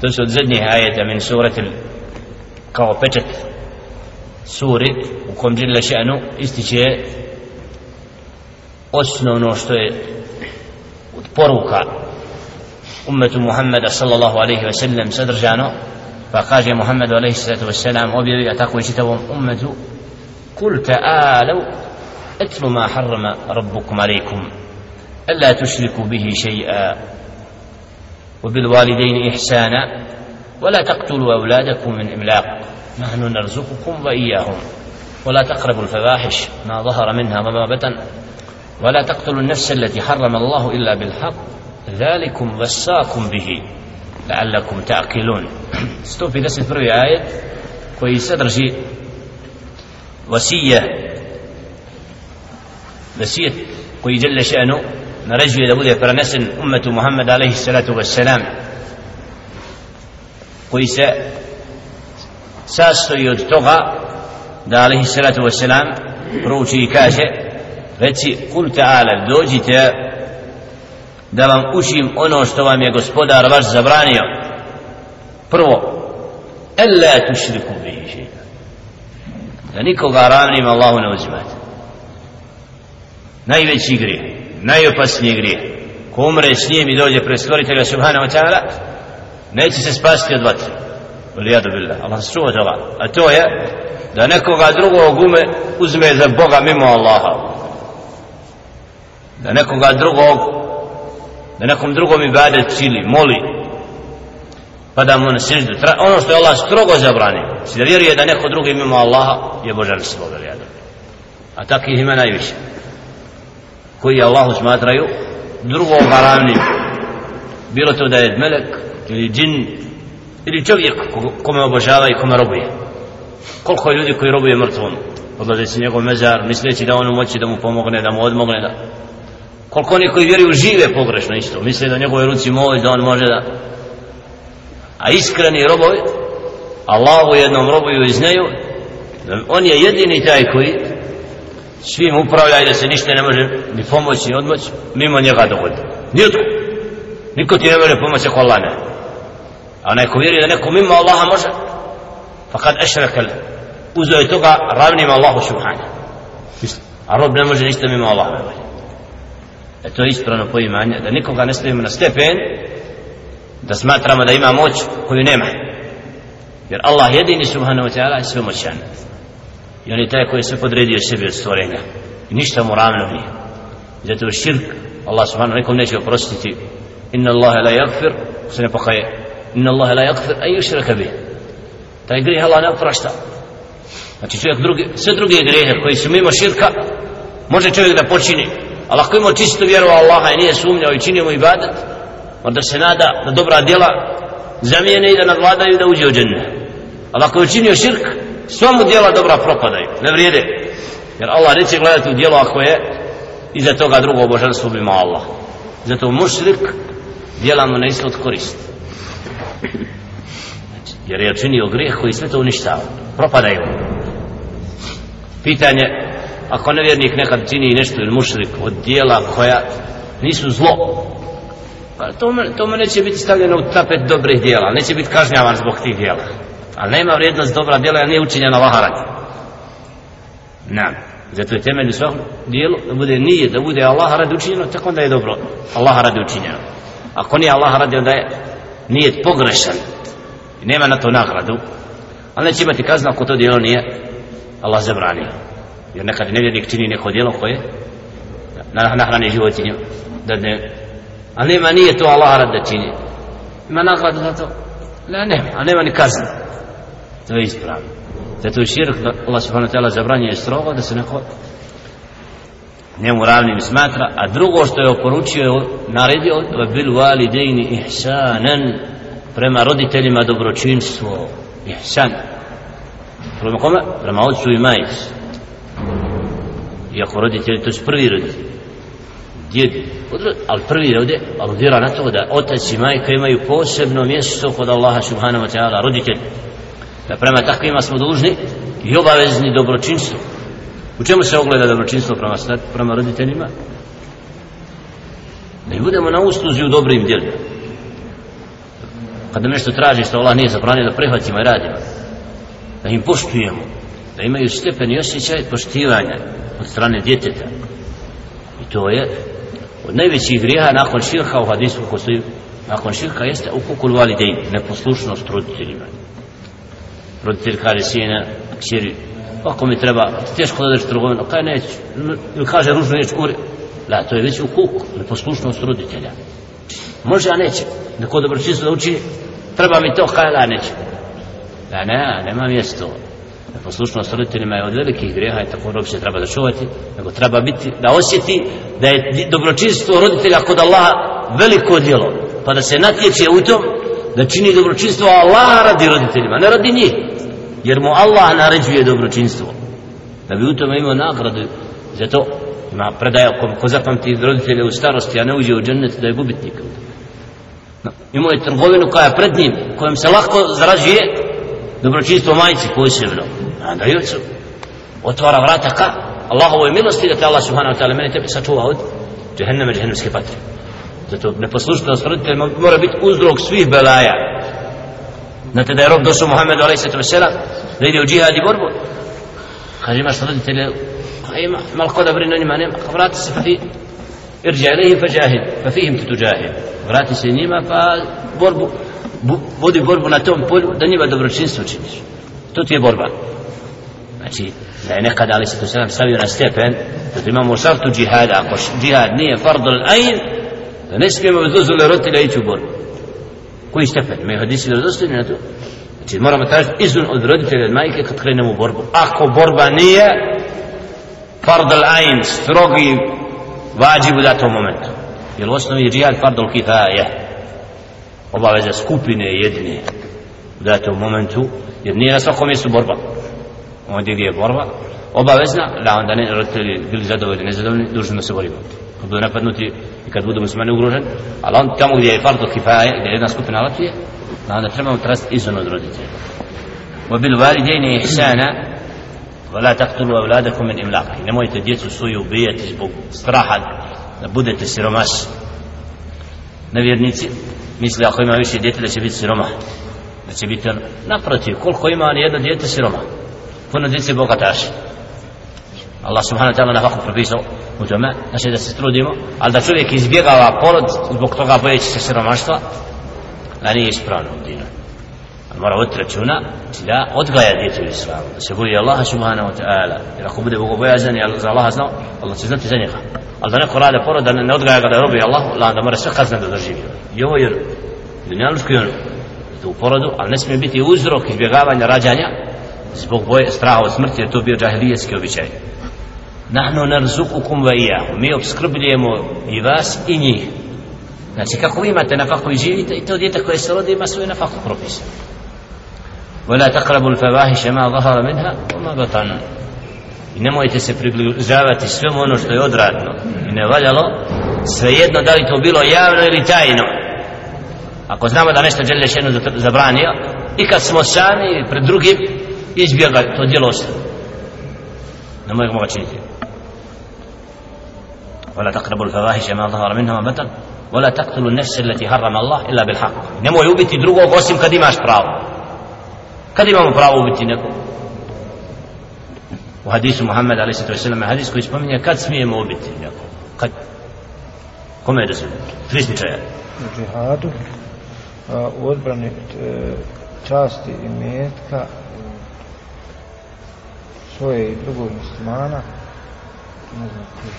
to su od zadnjih ajeta min suratil kao pečet suri u kom dželle šanu ističe osnovno što je od poruka ummetu Muhammeda sallallahu alaihi wa sallam sadržano pa kaže Muhammedu alaihi sallatu wa sallam objavi a tako i čitavom ummetu kul ta'alu اتلوا ما حرم ربكم عليكم ألا تشركوا به شيئا وبالوالدين إحسانا ولا تقتلوا أولادكم من إملاق. نحن نرزقكم وإياهم. ولا تقربوا الفواحش ما ظهر منها وما بطن ولا تقتلوا النفس التي حرم الله إلا بالحق. ذلكم وساكم به. لعلكم تعقلون. ستوفي دست prvi ajet koji sadrži wasije vasijet koji jelle še'nu naređuje da bude prenesen umetu Muhammed alaihi salatu wassalam koji se sastoji od toga da alaihi salatu wassalam prouči i kaže reci kul ta'ala dođite da vam učim ono što vam je gospodar vaš zabranio. Prvo Ella tušriku bihi šeita da nikoga ravnim Allahu ne uzimate. Najveći grijeh najopasniji grijeh ko umre s njim i dođe pred stvoritelja subhanahu wa ta'ala neće se spasti od vatre. Lijadu billah, Allah suha čuva toga a to je da nekoga drugog ume uzme za Boga mimo Allaha. Da nekoga drugog da nekom drugom ibadet čili, moli. Pa da mu na seždu ono što je Allah strogo zabranio. Si da vjeruje da neko drugi mimo Allaha je božanstvo a takih ima najviše koji Allahu smatraju drugo haramnim. Bilo to da je melek ili džin ili čovjek kome obožava i kome robuje. Koliko je ljudi koji robuje mrtvom? Odlaze se njegov mezar misleći da on moći da mu pomogne da mu odmogne da koliko oni koji vjeruju žive pogrešno isto misle da njegove ruci moć da on može da a iskreni robovi Allahu jednom robuju i znaju da on je jedini taj koji svim upravlja i da se ništa ne može ni pomoći ni odmoći mimo njega dogodi. Nijutko niko ti ne može pomoći ako Allah ne. A neko vjeri da neko mimo Allaha može pa kad ešrekal uzo je toga ravnim Allahu subhanahu. A rob ne može ništa mimo Allaha. Ne e to je ispravno poimanje da nikoga ne stavimo na stepen da smatramo da ima moć koju nema. Jer Allah jedini subhanahu wa ta'ala je sve moćan i on je taj koji je sve podredio sebi od stvorenja. I ništa mu ravno nije. Zato je širk Allah subhanahu nekom neće oprostiti. Inna Allahe la yakfir se ne pokaje. Inna Allahe la yakfir a yushraka bih. Taj grijeh Allah ne oprašta. Znači čovjek drugi, sve druge grijehe koji su mimo širka može čovjek da počini. Ali ako ima čistu vjeru Allaha i nije sumnjao i činio mu ibadat onda se nada da dobra djela zamijene i da nadvladaju da uđe u dženne ali ako je učinio širk sva mu djela dobra propadaju, ne vrijede. Jer Allah neće gledati u djelo ako je iza toga drugo božanstvo bima Allah. Zato mušrik djela mu ne ishod korist. Znači, jer je činio grijeh koji sve to uništava. Propadaju. Pitanje, ako nevjernik nekad čini nešto ili mušrik od djela koja nisu zlo, pa to, to mu neće biti stavljeno u tapet dobrih djela, neće biti kažnjavan zbog tih djela ali nema vrijednost dobra djela jer nije učinjena Allah na. Nam zato je temelj u svakom dijelu da bude nije da bude Allah radi učinjeno tako onda je dobro. Allah radi učinjeno. Ako nije Allah radi onda je nije pogrešan. I nema na to nagradu. Ali neće imati kazna ako to dijelo nije Allah zabranio. Jer nekad nevjernik čini neko dijelo koje na nahrani životinju da ne. A nema nije to Allah rad da čini. Ima nagradu za to? Ne, nema, a nema ni kaznu to je ispravno. Zato je širk Allah subhanahu wa ta'ala zabranjuje strogo da se neko njemu ravnim smatra a drugo što je oporučio je naredio da bil validejni ihsanan prema roditeljima dobročinstvo. Ihsan. Prema kome? prema ocu i majici iako roditelji to su prvi roditelji. Djed, ali prvi ovdje aludira na to da otac i majka imaju posebno mjesto kod Allaha subhanahu wa ta'ala roditelji da prema takvima smo dužni i obavezni dobročinstvo u čemu se ogleda dobročinstvo prema, prema roditeljima? Da i budemo na usluzi u dobrim djelima. Pa Kada nešto traži što Allah nije zabranio da prihvatimo i radimo. Da im poštujemo. Da imaju stepen i osjećaj poštivanja od strane djeteta. I to je od najvećih grijeha nakon širka u hadisu koji stoji nakon širka jeste u kukul validejn neposlušnost roditeljima roditelj kaže sina kćeri ako mi treba teško da daš trgovinu. Kaj neću? Ili kaže ružno neću kuri da, to je već u kuku neposlušnost roditelja. Može a neće. Neko dobročinstvo da uči treba mi to kaj da neće. Da ne, nema mjesto. Neposlušnost roditeljima je od velikih grijeha i tako rob se treba da čuvati nego treba biti, da osjeti da je dobročinstvo roditelja kod Allaha veliko djelo pa da se natječe u tom da čini dobročinstvo Allah radi roditeljima ne radi njih. Jer mu Allah naređuje dobročinstvo. Da bi u tome imao nagradu za to. Ima predaja ko, ko zapamti roditelje u starosti a ne uđe u džennet da je gubitnik. No. imao je trgovinu koja je pred njim kojom se lahko zarađuje dobročinstvo majci posebno. A da jucu otvara vrata ka Allahovoj milosti da te Allah subhanahu wa ta'ala meni tebe sačuva od džehenneme džehennemske patre zato neposlušnost roditelja mora biti uzrok svih belaja. Znate da je rob došao Muhammedu alaihi sallatu wasalam da ide u džihad i borbu. Kaže imaš roditelje pa ima malo ko da brinu njima nema. Ka vrati se pa fi irđa ilihim fa džahid, fa fihim tu džahid. vrati se njima pa borbu bu, vodi borbu na tom polju da njima dobročinstvo činiš. To ti je borba. Znači da je nekada ali se to sam stavio na stepen da imamo šartu džihada. Ako džihad nije fardul ajn da ne smijemo bez dozvole roditelja ići u borbu. Koji stepen? Imaju hadisi vjerodostojni na to? Znači moramo tražiti izun od roditelja od majke kad krenemo u borbu. Ako borba nije fardal ain, strogi vađib u datom momentu. Jer u osnovi je džihad fardal kifaje. Obaveza skupine jedne u datom momentu jer nije na svakom mjestu borba. Ondje gdje je borba obavezna da onda ne roditelji bili zadovoljni nezadovoljni dužno da se borimo kad budu napadnuti i kad budu muslimani ugroženi ali on tamo gdje je fardo kifaje gdje je jedna skupina latije da onda trebamo trasti izvan od roditelja وبالوالدين إحسانا ولا تقتلوا أولادكم من إملاق nemojte djecu svoju ubijati zbog straha da budete siromasi nevjernici misle ako ima više djete da će biti siroma da će biti naprotiv koliko ima jedno djete siroma puno djece bogataši Allah subhanahu wa ta'ala na faku propisao u tome znači da se trudimo ali da čovjek izbjegava porod zbog toga bojeći se siromaštva da nije ispravno u dinu. Mora voditi računa da odgaja djete u islamu da se boji Allaha subhanahu wa ta'ala. Jer ako bude bogobojazan i za Allaha znao Allah će znati za njega. Ali da neko rade porod da ne odgaja ga da robi Allah Allah da mora sve kazne da doživi i ovo je ono, dunjalučko je ono u porodu ali ne smije biti uzrok izbjegavanja rađanja zbog boje straha od smrti jer to bio džahilijetski običaj nahnu narzukukum va ijahu mi obskrbljujemo i vas i njih znači kako vi imate na faku i živite i to djete koje se rodi ima svoje na faku propise ولا تقربوا الفواحش ما ظهر منها وما بطن i nemojte se približavati svemu ono što je odradno i ne valjalo svejedno da li to bilo javno ili tajno ako znamo da nešto žele šenu zabranio i kad smo sami pred drugim izbjega to djelo ostaje nemojmo ga činiti ولا تقربوا الفواحش ما ظهر منها وما بطن ولا تقتلوا النفس التي حرم الله الا بالحق nemoj ubiti drugog osim kad imaš pravo kad imamo pravo ubiti nekog u hadisu Muhammed ali se to je hadis koji spominje kad smijemo ubiti nekog kad kome je da se tri slučaja u džihadu u odbrani e, časti i metka svoje i drugog muslimana ne znam koji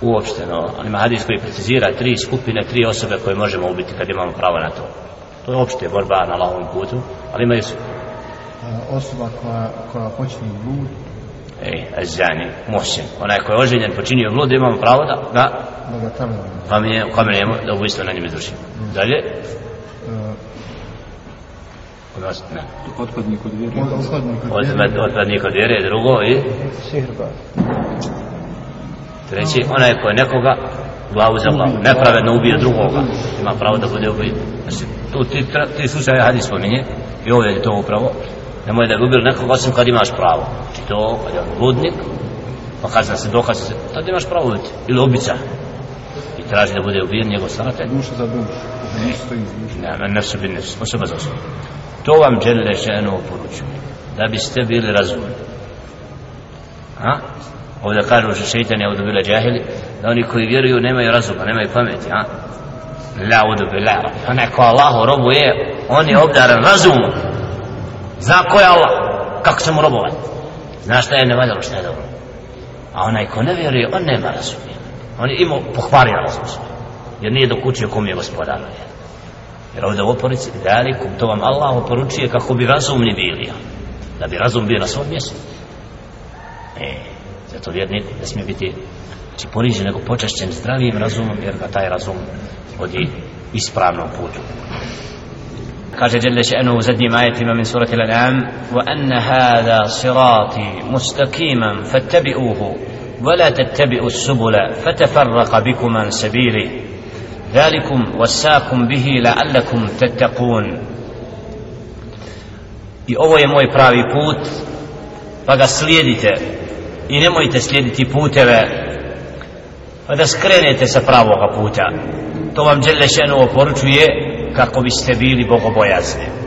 uopšteno, on ima hadis koji precizira tri skupine, tri osobe koje možemo ubiti kad imamo pravo na to. To je opšte borba na lavom putu, ali imaju su. Osoba koja, koja počne blud. Ej, Azani, Mohsin, onaj koji je oženjen, počinio blud, imamo pravo da ga da ga tamo kamenje, kamenjemo, da ubojstvo na njim izvršimo. Mm. Dalje? Uh, Kod vas, ne. Otpadnik od vjere. Otpadnik od vjere, drugo i? Sihrba. Treći, onaj ko je nekoga glavu za glavu, nepravedno ubije drugoga, ima pravo da bude ubije. Znači, tu ti, ti slučaje hadis spominje, i ovdje je to upravo, nemoj da bi ubili nekoga osim kad imaš pravo. Znači to, kad je on bludnik, pa kad se dokaz se, tad imaš pravo ubiti, ili ubica. I traži da bude ubijen njegov staratelj Duša za dušu. Nisu stoji iz ne, men nefsu bin nefsu, osoba za osobu to vam dželle šenu poručuje da biste bili razumni a ovdje kažu še šeitan je ovdje džahili da oni koji vjeruju nemaju razuma, nemaju pameti a? La udu bila onaj pa ko Allahu robu je on je obdaran razumom. Zna ko je Allah kako se mu robovati. Zna šta je nevaljalo šta je dobro. A onaj ko ne vjeruje on nema razumije. On je imao pohvario razum jer nije dokučio kom je gospodar. Jer ovdje u oporici dalikum to vam Allah oporučuje kako bi razumni bili ja. da bi razum bio na svom mjestu. E, zato vjernik ne smije biti znači ponižen nego počašćen zdravim razumom jer ga taj razum vodi ispravnom putu kaže جل شأنه u zadnjim ajetima min surati l'an'am وأن هذا صراطي مستقيما فاتبعوه ولا تتبعوا السبل فتفرق بكم عن سبيله ذلكم وساكم به لعلكم تتقون i ovo je moj pravi put pa ga slijedite i nemojte slijediti puteve pa da skrenete sa pravoga puta. To vam Đelešenu oporučuje kako biste bili bogobojazni.